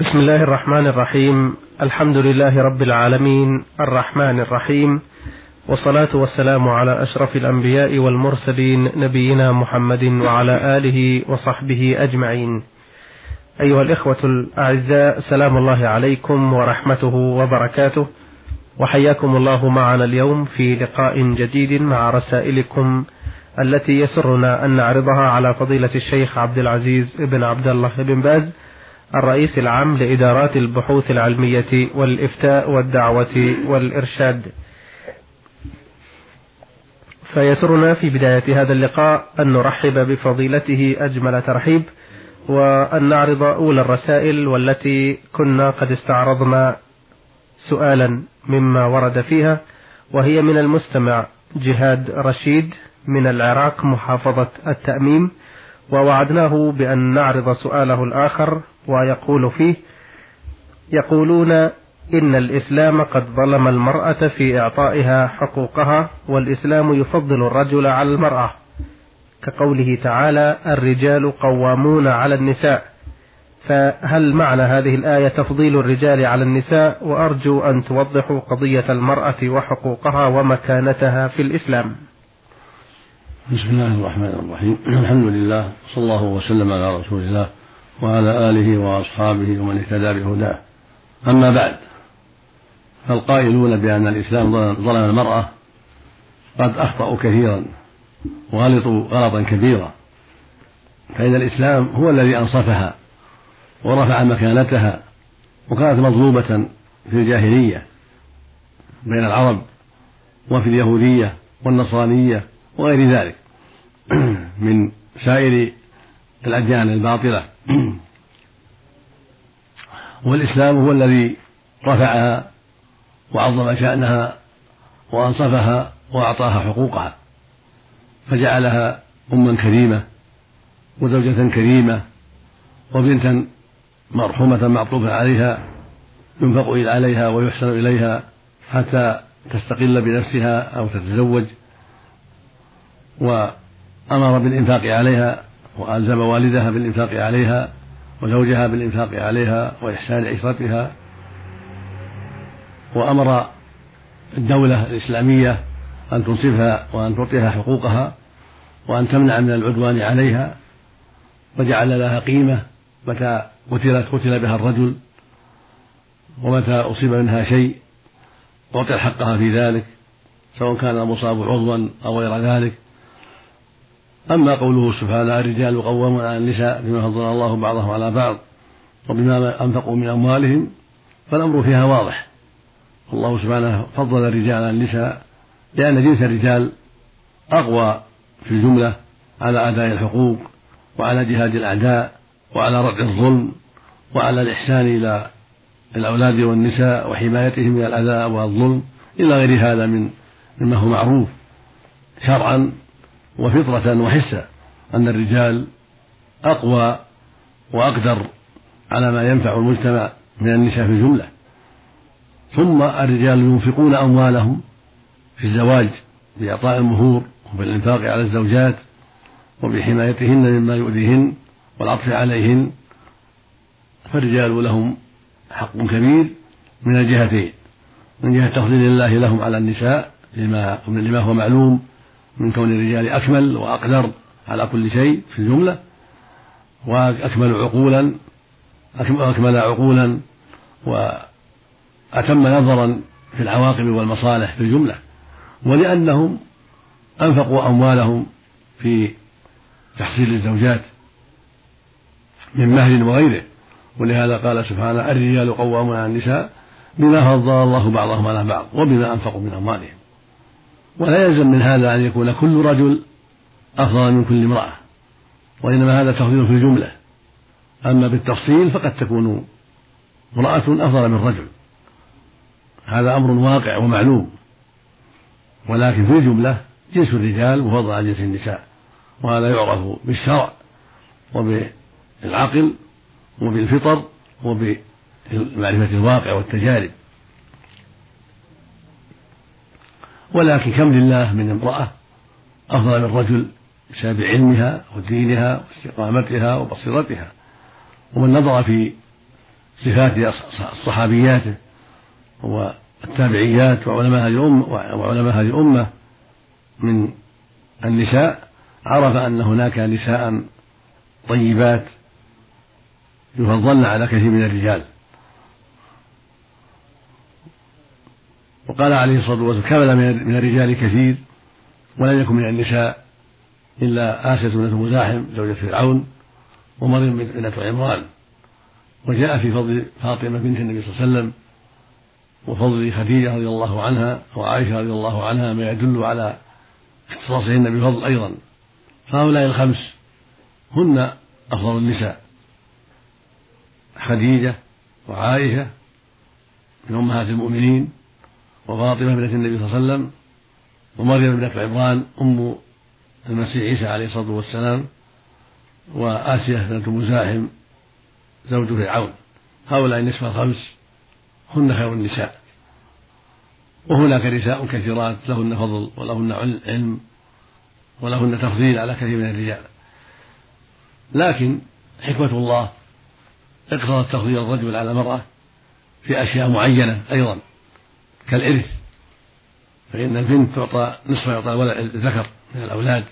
بسم الله الرحمن الرحيم. الحمد لله رب العالمين. الرحمن الرحيم. والصلاة والسلام على أشرف الأنبياء والمرسلين نبينا محمد وعلى آله وصحبه أجمعين. أيها الإخوة الأعزاء سلام الله عليكم ورحمته وبركاته. وحياكم الله معنا اليوم في لقاء جديد مع رسائلكم التي يسرنا أن نعرضها على فضيلة الشيخ عبد العزيز بن عبد الله بن باز. الرئيس العام لإدارات البحوث العلمية والإفتاء والدعوة والإرشاد. فيسرنا في بداية هذا اللقاء أن نرحب بفضيلته أجمل ترحيب وأن نعرض أولى الرسائل والتي كنا قد استعرضنا سؤالا مما ورد فيها وهي من المستمع جهاد رشيد من العراق محافظة التأميم ووعدناه بأن نعرض سؤاله الآخر ويقول فيه يقولون إن الإسلام قد ظلم المرأة في إعطائها حقوقها والإسلام يفضل الرجل على المرأة. كقوله تعالى الرجال قوامون على النساء. فهل معنى هذه الآية تفضيل الرجال على النساء؟ وأرجو أن توضحوا قضية المرأة وحقوقها ومكانتها في الإسلام. بسم الله الرحمن الرحيم. الحمد لله صلى الله وسلم على رسول الله. وعلى آله وأصحابه ومن اهتدى بهداه. أما بعد فالقائلون بأن الإسلام ظلم المرأة قد أخطأوا كثيرا وغلطوا غلطا كبيرا. فإن الإسلام هو الذي أنصفها ورفع مكانتها وكانت مظلومة في الجاهلية بين العرب وفي اليهودية والنصرانية وغير ذلك. من سائر الأديان الباطلة. والإسلام هو الذي رفعها وعظم شأنها وأنصفها وأعطاها حقوقها. فجعلها أما كريمة وزوجة كريمة وبنتا مرحومة معطوفة عليها ينفق عليها ويحسن إليها حتى تستقل بنفسها أو تتزوج. وأمر بالإنفاق عليها وألزم والدها بالإنفاق عليها وزوجها بالإنفاق عليها وإحسان عشرتها وأمر الدولة الإسلامية أن تنصفها وأن تعطيها حقوقها وأن تمنع من العدوان عليها وجعل لها قيمة متى قتلت قتل بها الرجل ومتى أصيب منها شيء أعطي حقها في ذلك سواء كان المصاب عضوا أو غير ذلك. أما قوله سبحانه الرجال قوامون على النساء بما فضل الله بعضهم على بعض وبما أنفقوا من أموالهم فالأمر فيها واضح. الله سبحانه فضل الرجال على النساء لأن جنس الرجال أقوى في الجملة على أداء الحقوق وعلى جهاد الأعداء وعلى ردع الظلم وعلى الإحسان إلى الأولاد والنساء وحمايتهم من الأذى والظلم إلى غير هذا من مما هو معروف. شرعا وفطرة وحسا أن الرجال أقوى وأقدر على ما ينفع المجتمع من النساء في الجملة. ثم الرجال ينفقون أموالهم في الزواج بإعطاء المهور وبالإنفاق على الزوجات وبحمايتهن مما يؤذيهن والعطف عليهن. فالرجال لهم حق كبير من الجهتين من جهة تفضيل الله لهم على النساء لما لما هو معلوم من كون الرجال أكمل وأقدر على كل شيء في الجملة وأكمل عقولا أكمل عقولا وأتم نظرا في العواقب والمصالح في الجملة. ولأنهم أنفقوا أموالهم في تحصيل الزوجات من مهر وغيره. ولهذا قال سبحانه الرجال قوامون على النساء بما فضل الله بعضهم على بعض وبما أنفقوا من أموالهم. ولا يلزم من هذا أن يكون كل رجل أفضل من كل امرأة وإنما هذا تفضيل في الجملة. أما بالتفصيل فقد تكون امرأة أفضل من رجل. هذا أمر واقع ومعلوم. ولكن في الجملة جنس الرجال مفضل على جنس النساء وهذا يعرف بالشرع وبالعقل وبالفطر وبمعرفة الواقع والتجارب. ولكن كم لله من امرأة أفضل من رجل بسبب علمها ودينها واستقامتها وبصيرتها. ومن نظر في صفات صحابياته والتابعيات وعلماء هذه الأمة وعلماء هذه الأمة من النساء عرف أن هناك نساء طيبات يفضلن على كثير من الرجال. وقال عليه الصلاة والسلام كمل من الرجال كثير ولم يكن من النساء إلا آسية بنت مزاحم زوجة فرعون ومريم بنت عمران. وجاء في فضل فاطمة بنت النبي صلى الله عليه وسلم وفضل خديجة رضي الله عنها وعائشة رضي الله عنها ما يدل على اختصاصهن بفضل أيضا. فهؤلاء الخمس هن أفضل النساء. خديجة وعائشة من أمهات المؤمنين وفاطمة بنت النبي صلى الله عليه وسلم ومريم بنت عمران أم المسيح عيسى عليه الصلاة والسلام وآسية بنت مزاحم زوج فرعون. هؤلاء النسوة الخمس هن خير النساء. وهناك نساء كثيرات لهن فضل ولهن علم ولهن تفضيل على كثير من الرجال. لكن حكمة الله اقتضت تفضيل الرجل على المرأة في أشياء معينة أيضا. كالإرث فإن البنت تعطى نصف يعطى الذكر من الأولاد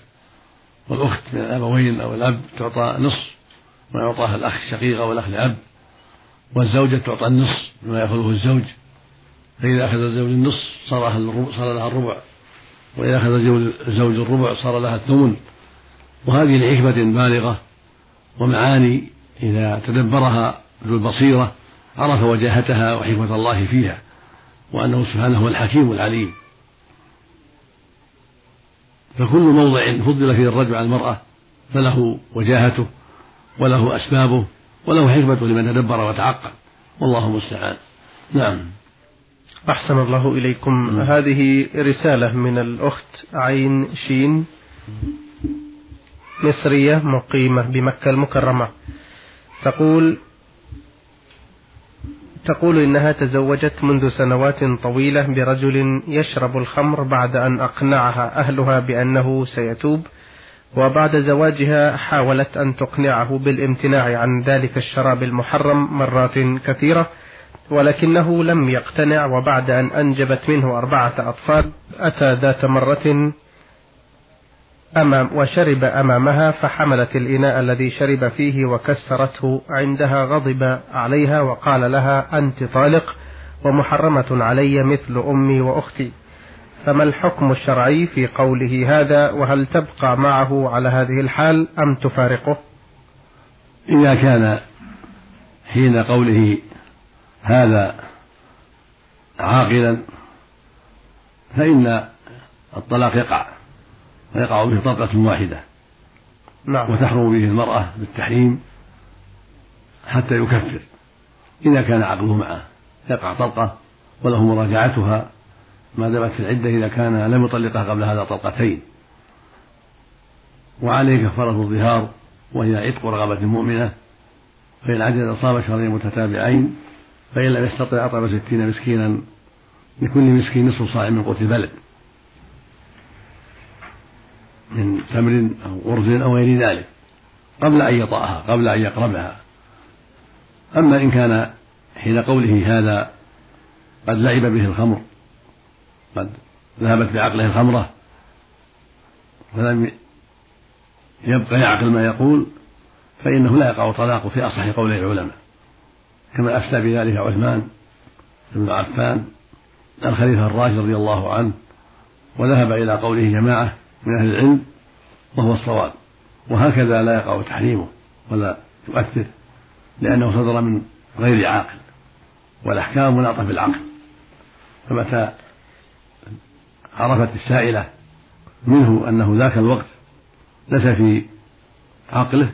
والأخت من الأبوين أو الأب تعطى نصف ما يعطاه الأخ الشقيق أو الأخ لأب والزوجة تعطى النصف مما يأخذه الزوج. فإذا أخذ الزوج النصف صار صار لها الربع وإذا أخذ الزوج الربع صار لها الثمن. وهذه لحكمة بالغة ومعاني إذا تدبرها ذو البصيرة عرف وجاهتها وحكمة الله فيها. وأنه سبحانه هو الحكيم العليم. فكل موضع فضل فيه الرجل على المرأة فله وجاهته وله أسبابه وله حكمة لمن تدبر وتعقل. والله المستعان. نعم. أحسن الله إليكم. هذه رسالة من الأخت عين شين مصرية مقيمة بمكة المكرمة. تقول تقول إنها تزوجت منذ سنوات طويلة برجل يشرب الخمر بعد أن أقنعها أهلها بأنه سيتوب وبعد زواجها حاولت أن تقنعه بالامتناع عن ذلك الشراب المحرم مرات كثيرة ولكنه لم يقتنع وبعد أن أنجبت منه أربعة أطفال أتى ذات مرة أمام وشرب أمامها فحملت الإناء الذي شرب فيه وكسرته عندها غضب عليها وقال لها أنت طالق ومحرمة علي مثل أمي وأختي. فما الحكم الشرعي في قوله هذا؟ وهل تبقى معه على هذه الحال أم تفارقه؟ إذا كان حين قوله هذا عاقلا فإن الطلاق يقع. ويقع به طلقة واحدة. نعم. وتحرم به المرأة بالتحريم حتى يكفر. إذا كان عقله معه يقع طلقة وله مراجعتها. ما دامت في العدة إذا كان لم يطلقها قبل هذا طلقتين. وعليه كفارة الظهار وهي عتق رغبة مؤمنة. فإن عجز صام شهرين متتابعين. فإن لم يستطع أطعم ستين مسكينا لكل مسكين نصف صاع من قوت البلد. من تمر أو أرز أو غير ذلك قبل أن يطأها قبل أن يقربها. أما إن كان حين قوله هذا قد لعب به الخمر قد ذهبت بعقله الخمرة ولم يبقى يعقل ما يقول فإنه لا يقع طلاق في أصح قولي العلماء. كما أفتى بذلك عثمان بن عفان الخليفة الراشد رضي الله عنه وذهب إلى قوله جماعة من أهل العلم وهو الصواب. وهكذا لا يقع تحريمه ولا يؤثر لأنه صدر من غير عاقل والأحكام مناطة بالعقل فمتى عرفت السائلة منه أنه ذاك الوقت ليس في عقله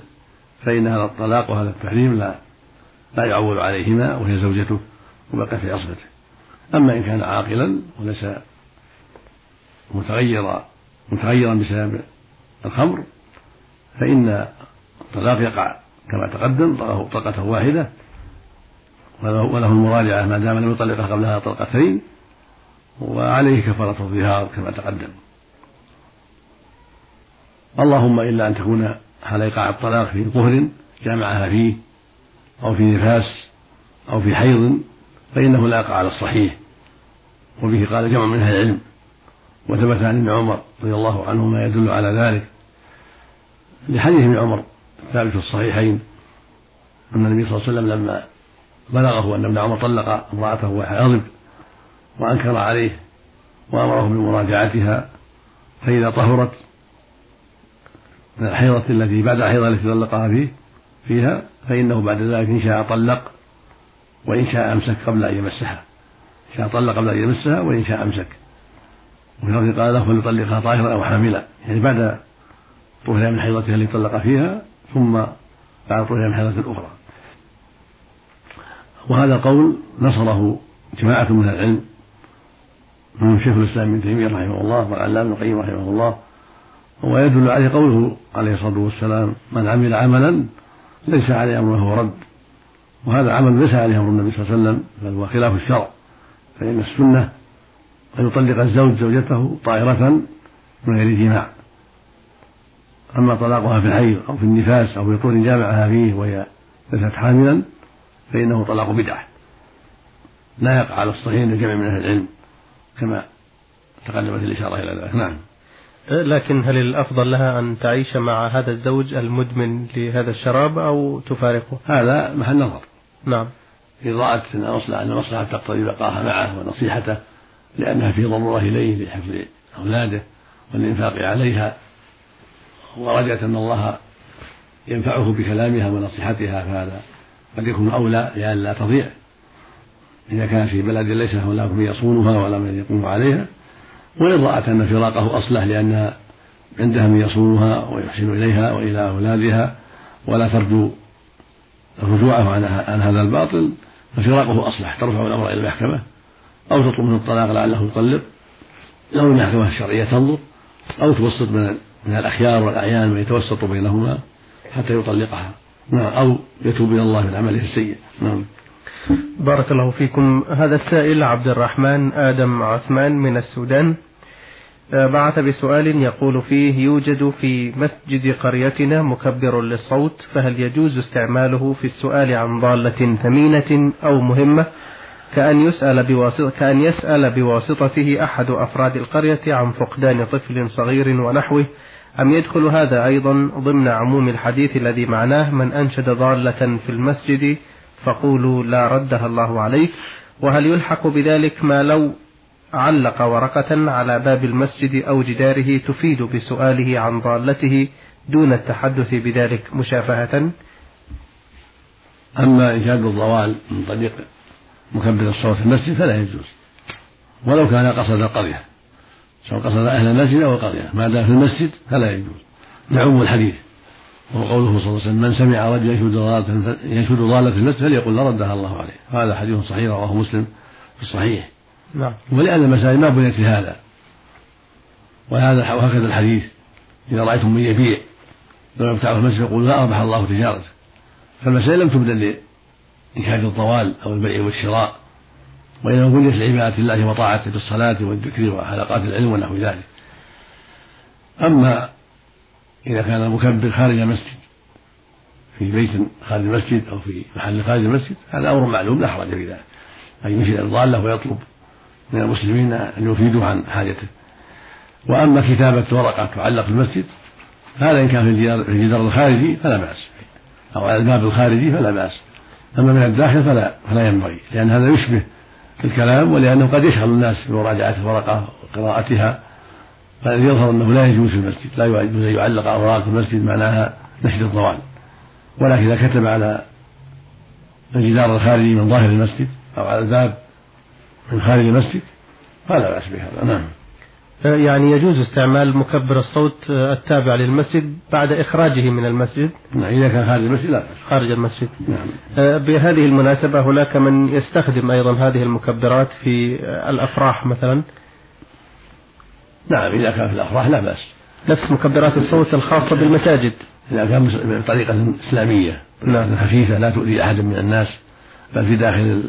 فإن هذا الطلاق وهذا التحريم لا لا يعول عليهما وهي زوجته وبقى في عصبته. أما إن كان عاقلا وليس متغير متغيرا بسبب الخمر فإن الطلاق يقع كما تقدم طلقة واحدة وله المراجعة ما دام لم يطلقها قبل هذا طلقتين وعليه كفارة الظهار كما تقدم. اللهم إلا أن تكون حال إيقاع الطلاق في طهر جامعها فيه أو في نفاس أو في حيض فإنه لا يقع على الصحيح. وبه قال جمع من أهل العلم. وثبت عن ابن عمر رضي الله عنه ما يدل على ذلك. لحديث ابن عمر ثابت في الصحيحين أن النبي صلى الله عليه وسلم لما بلغه أن ابن عمر طلق امرأته وغضب وأنكر عليه وأمره بمراجعتها فإذا طهرت من الحيضة التي بعد الحيضة التي طلقها فيه فيها فإنه بعد ذلك إن شاء طلق وإن شاء أمسك قبل أن يمسها. إن شاء طلق قبل أن يمسها وإن شاء أمسك. وفي لفظ قال له فليطلقها طاهرا أو حاملا يعني بعد طهرها من حيضتها التي طلق فيها ثم بعد طهرها من حيضة أخرى وهذا القول نصره جماعة من العلم منهم شيخ الإسلام ابن تيمية رحمه الله والعلامة ابن القيم رحمه الله. ويدل عليه قوله عليه الصلاة والسلام من عمل عملا ليس عليه أمره رد. وهذا عمل ليس عليه أمر النبي صلى الله عليه وسلم بل هو خلاف الشرع. فإن السنة أن يطلق الزوج زوجته طائرة من غير جماع. أما طلاقها في الحيض أو في النفاس أو في طول جامعها فيه وهي ليست حاملا فإنه طلاق بدعة. لا يقع على الصحيح لجمع من أهل العلم كما تقدمت الإشارة إلى ذلك. نعم. لكن هل الأفضل لها أن تعيش مع هذا الزوج المدمن لهذا الشراب أو تفارقه؟ هذا محل نظر. نعم. إن رأت أن المصلحة تقتضي بقاءها معه ونصيحته. لأنها في ضرورة إليه لحفظ أولاده والإنفاق عليها ورجت أن الله ينفعه بكلامها ونصيحتها فهذا قد يكون أولى لئلا تضيع. إذا كان في بلد ليس هناك من يصونها ولا من يقوم عليها وإن رأت أن فراقه أصلح لأنها عندها من يصونها ويحسن إليها وإلى أولادها ولا ترجو رجوعه عن هذا الباطل ففراقه أصلح ترفع الأمر إلى المحكمة. أو تطلب منه الطلاق لعله يطلق أو المحكمة الشرعية تنظر أو توسط من من الأخيار والأعيان من يتوسط بينهما حتى يطلقها. نعم أو يتوب إلى الله من عمله السيء. نعم. بارك الله فيكم. هذا السائل عبد الرحمن آدم عثمان من السودان آه، بعث بسؤال يقول فيه يوجد في مسجد قريتنا مكبر للصوت فهل يجوز استعماله في السؤال عن ضالة ثمينة أو مهمة؟ كأن يسأل بواسطة كأن يسأل بواسطته أحد أفراد القرية عن فقدان طفل صغير ونحوه. أم يدخل هذا أيضا ضمن عموم الحديث الذي معناه من أنشد ضالة في المسجد فقولوا لا ردها الله عليك. وهل يلحق بذلك ما لو علق ورقة على باب المسجد أو جداره تفيد بسؤاله عن ضالته دون التحدث بذلك مشافهة؟ أما إيجاد الضوال من طريق مكبر الصوت في المسجد فلا يجوز. ولو كان قصد القرية. سواء قصد أهل المسجد أو القرية. ما دام في المسجد فلا يجوز. لعموم الحديث. وقوله صلى الله عليه وسلم من سمع رجل ينشد ضالة ينشد ضالة في المسجد فليقل لردها الله عليه. هذا حديث صحيح رواه مسلم في الصحيح. نعم. ولأن المساجد ما بنيت لهذا وهذا وهكذا الحديث. إذا رأيتم من يبيع لو يفتح المسجد يقول لا أربح الله تجارته فالمساجد لم تبدل لإنشاد الطوال أو البيع والشراء. وإنما بنيت لعبادة الله وطاعته بالصلاة والذكر وحلقات العلم ونحو ذلك. أما إذا كان المكبر خارج المسجد في بيت خارج المسجد أو في محل خارج المسجد هذا أمر معلوم لا حرج في ذلك. أن ينشد الضالة ويطلب من المسلمين أن يفيدوه عن حاجته. وأما كتابة ورقة تعلق في المسجد هذا إن كان في الجدار الخارجي فلا بأس. أو على الباب الخارجي فلا بأس. أما من الداخل فلا فلا ينبغي لأن هذا يشبه الكلام ولأنه قد يشغل الناس بمراجعة الورقة وقراءتها فالذي يظهر أنه لا يجوز في المسجد لا يجوز أن يعلق أوراق المسجد معناها نشد الضوال ولكن إذا كتب على الجدار الخارجي من ظاهر المسجد أو على الباب من خارج المسجد فلا بأس بهذا. نعم. يعني يجوز استعمال مكبر الصوت التابع للمسجد بعد إخراجه من المسجد. نعم إذا كان خارج المسجد لا خارج المسجد. نعم. بهذه المناسبة هناك من يستخدم أيضا هذه المكبرات في الأفراح مثلا. نعم إذا كان في الأفراح لا بأس. نفس مكبرات الصوت الخاصة بالمساجد. إذا كان بطريقة إسلامية نعم. خفيفة لا تؤذي أحدا من الناس بل في داخل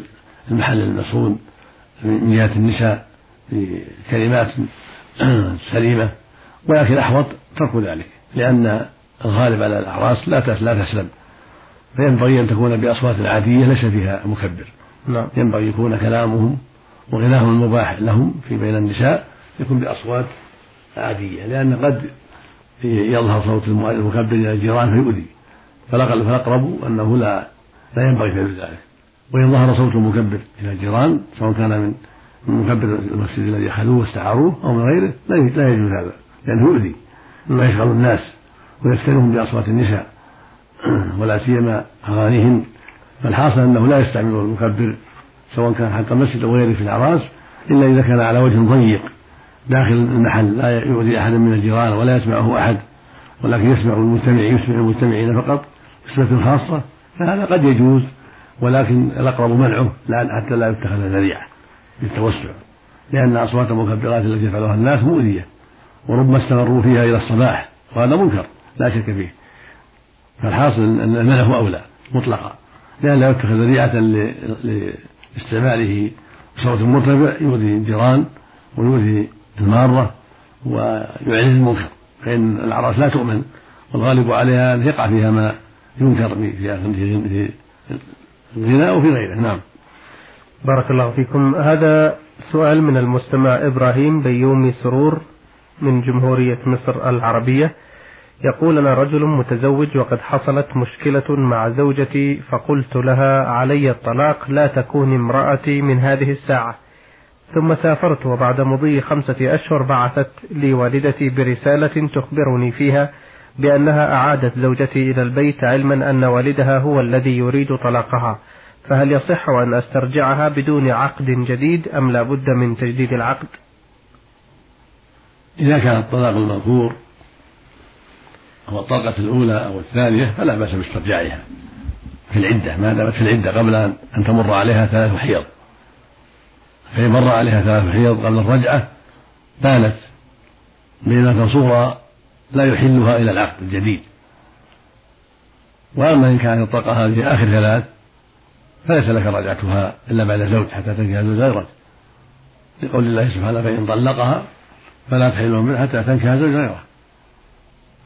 المحل المصون من جهة النساء بكلمات سليمة ولكن الأحوط ترك ذلك لأن الغالب على الأعراس لا لا تسلم فينبغي أن تكون بأصوات عادية ليس فيها مكبر. نعم. ينبغي يكون كلامهم وغناهم المباح لهم في بين النساء يكون بأصوات عادية لأن قد يظهر صوت المكبر إلى الجيران فيؤذي فالأقرب أنه لا لا ينبغي فعل ذلك. وإن ظهر صوت المكبر إلى الجيران سواء كان من مكبر المسجد الذي أخذوه واستعاروه أو من غيره لا يجوز هذا لأنه يؤذي ويشغل الناس ويفتنهم بأصوات النساء. ولا سيما أغانيهن فالحاصل أنه لا يستعمل المكبر سواء كان حق المسجد أو غيره في الأعراس إلا إذا كان على وجه ضيق داخل المحل لا يؤذي أحدا من الجيران ولا يسمعه أحد ولكن يسمع المجتمع يسمع المجتمعين فقط نسبة خاصة فهذا قد يجوز ولكن الأقرب منعه حتى لا يتخذ ذريعة. للتوسع لأن أصوات المكبرات التي يفعلها الناس مؤذية وربما استمروا فيها إلى الصباح وهذا منكر لا شك فيه. فالحاصل أن المنع أولى مطلقا لأن لا يتخذ ذريعة لاستعماله بصوت مرتفع يؤذي الجيران ويؤذي المارة ويعز المنكر. فإن الأعراس لا تؤمن والغالب عليها أن يقع فيها ما ينكر في الغناء وفي غيره. نعم. بارك الله فيكم. هذا سؤال من المستمع إبراهيم بيومي سرور من جمهورية مصر العربية. يقول أنا رجل متزوج وقد حصلت مشكلة مع زوجتي فقلت لها علي الطلاق لا تكون امرأتي من هذه الساعة. ثم سافرت وبعد مضي خمسة أشهر بعثت لي والدتي برسالة تخبرني فيها بأنها أعادت زوجتي إلى البيت علما أن والدها هو الذي يريد طلاقها. فهل يصح أن أسترجعها بدون عقد جديد أم لا بد من تجديد العقد؟ إذا كان الطلاق المذكور هو الطلقة الأولى أو الثانية فلا بأس باسترجاعها في العدة ما دامت في العدة قبل أن تمر عليها ثلاث حيض. فإن مر عليها ثلاث حيض قبل الرجعة بانت بينة صغرى لا يحلها إلى العقد الجديد. وأما إن كانت الطلقة هذه آخر ثلاث فليس لك رجعتها إلا بعد زوج حتى تنكح زوج غيرك. لقول الله سبحانه فإن طلقها فلا تحل منه حتى تنكح زوج غيره.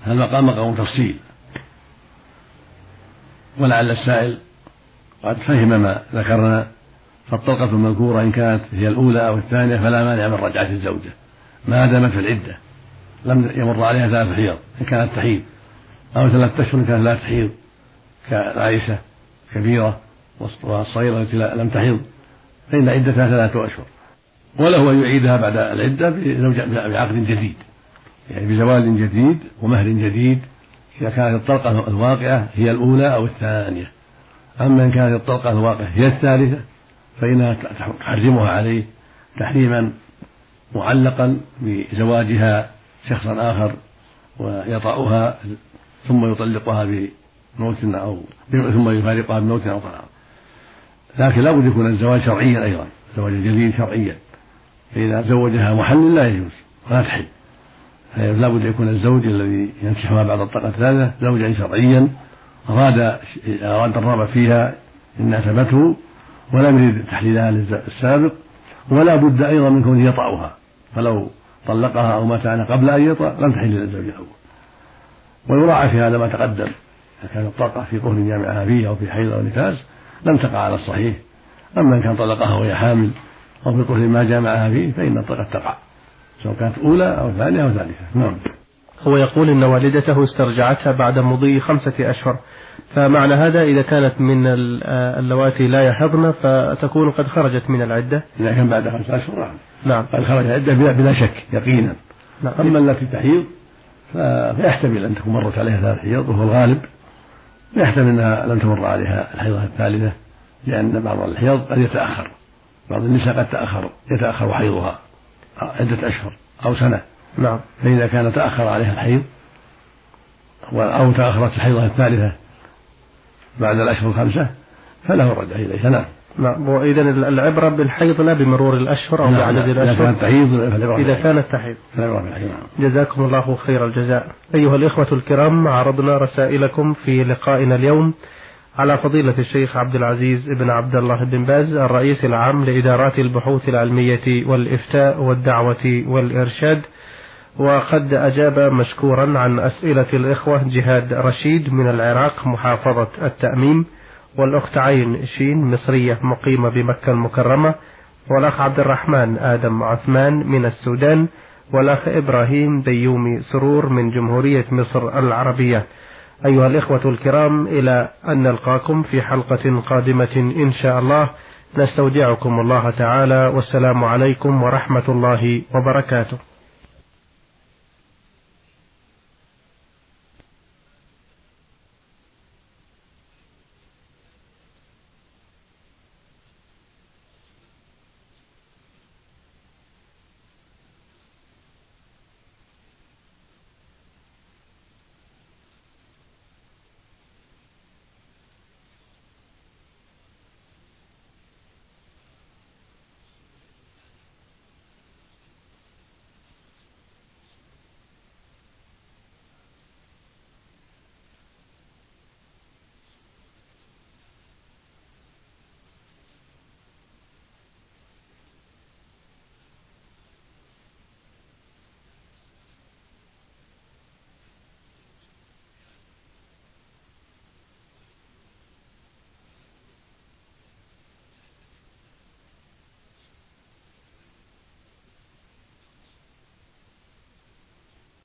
هذا المقام مقام تفصيل. ولعل السائل قد فهم ما ذكرنا فالطلقة المذكورة إن كانت هي الأولى أو الثانية فلا مانع من رجعة الزوجة. ما دامت في العدة لم يمر عليها ثلاث حيض إن كانت تحيض. أو ثلاثة أشهر إن كانت لا تحيض كعائشة كبيرة. والصغيرة التي لم تحض فإن عدتها ثلاثة أشهر. وله أن يعيدها بعد العدة بعقد جديد. يعني بزواج جديد ومهر جديد. إذا كانت الطلقة الواقعة هي الأولى أو الثانية. أما إن كانت الطلقة الواقعة هي الثالثة فإنها تحرمها عليه تحريما معلقا بزواجها شخصا آخر ويطأها ثم يطلقها بموت أو ثم يفارقها بموت أو طلاق. لكن لا بد يكون الزواج شرعيا أيضا زواج جديد شرعيا. فإذا زوجها محل لا يجوز ولا تحل. لا بد يكون الزوج الذي ينكحها بعد الطلقة الثالثة زوجا شرعيا أراد أراد الرغبة فيها إن أثبته ولم يريد تحليلها للسابق ولا بد أيضا من كونه يطأها. فلو طلقها أو مات عنها قبل أن يطأ لم تحل للزوج الأول. ويراعى في هذا ما تقدم. إذا كانت الطلقة في قهر جامعها فيه أو في حيض أو نفاس لم تقع على الصحيح. أما إن كان طلقها وهي حامل أو في ما جامعها فيه فإن الطلقة تقع سواء كانت أولى أو ثانية أو ثالثة. نعم. هو يقول إن والدته استرجعتها بعد مضي خمسة أشهر. فمعنى هذا إذا كانت من اللواتي لا يحضن فتكون قد خرجت من العدة. إذا كان بعد خمسة أشهر نعم. نعم. قد خرج العدة بلا, بلا شك يقينا. نعم. أما التي تحيض فيحتمل أن تكون مرت عليها ثلاث حيض وهو الغالب يحتمل أنها لم تمر عليها الحيضة الثالثة لأن بعض الحيض قد يتأخر. بعض النساء قد تأخر يتأخر حيضها عدة أشهر أو سنة. نعم. فإذا كان تأخر عليها الحيض أو تأخرت الحيضة الثالثة بعد الأشهر الخمسة فله الرجع إليها نعم نعم وإذا العبرة بالحيض لا بمرور الأشهر أو بعدد الأشهر. إذا كانت تحيض. إذا كانت تحيض. نعم. جزاكم الله خير الجزاء. أيها الإخوة الكرام عرضنا رسائلكم في لقائنا اليوم على فضيلة الشيخ عبد العزيز بن عبد الله بن باز الرئيس العام لإدارات البحوث العلمية والإفتاء والدعوة والإرشاد. وقد أجاب مشكورا عن أسئلة الإخوة جهاد رشيد من العراق محافظة التأميم. والأخت عين شين مصرية مقيمة بمكة المكرمة والأخ عبد الرحمن آدم عثمان من السودان والأخ إبراهيم ديومي سرور من جمهورية مصر العربية. أيها الإخوة الكرام إلى أن نلقاكم في حلقة قادمة إن شاء الله. نستودعكم الله تعالى والسلام عليكم ورحمة الله وبركاته.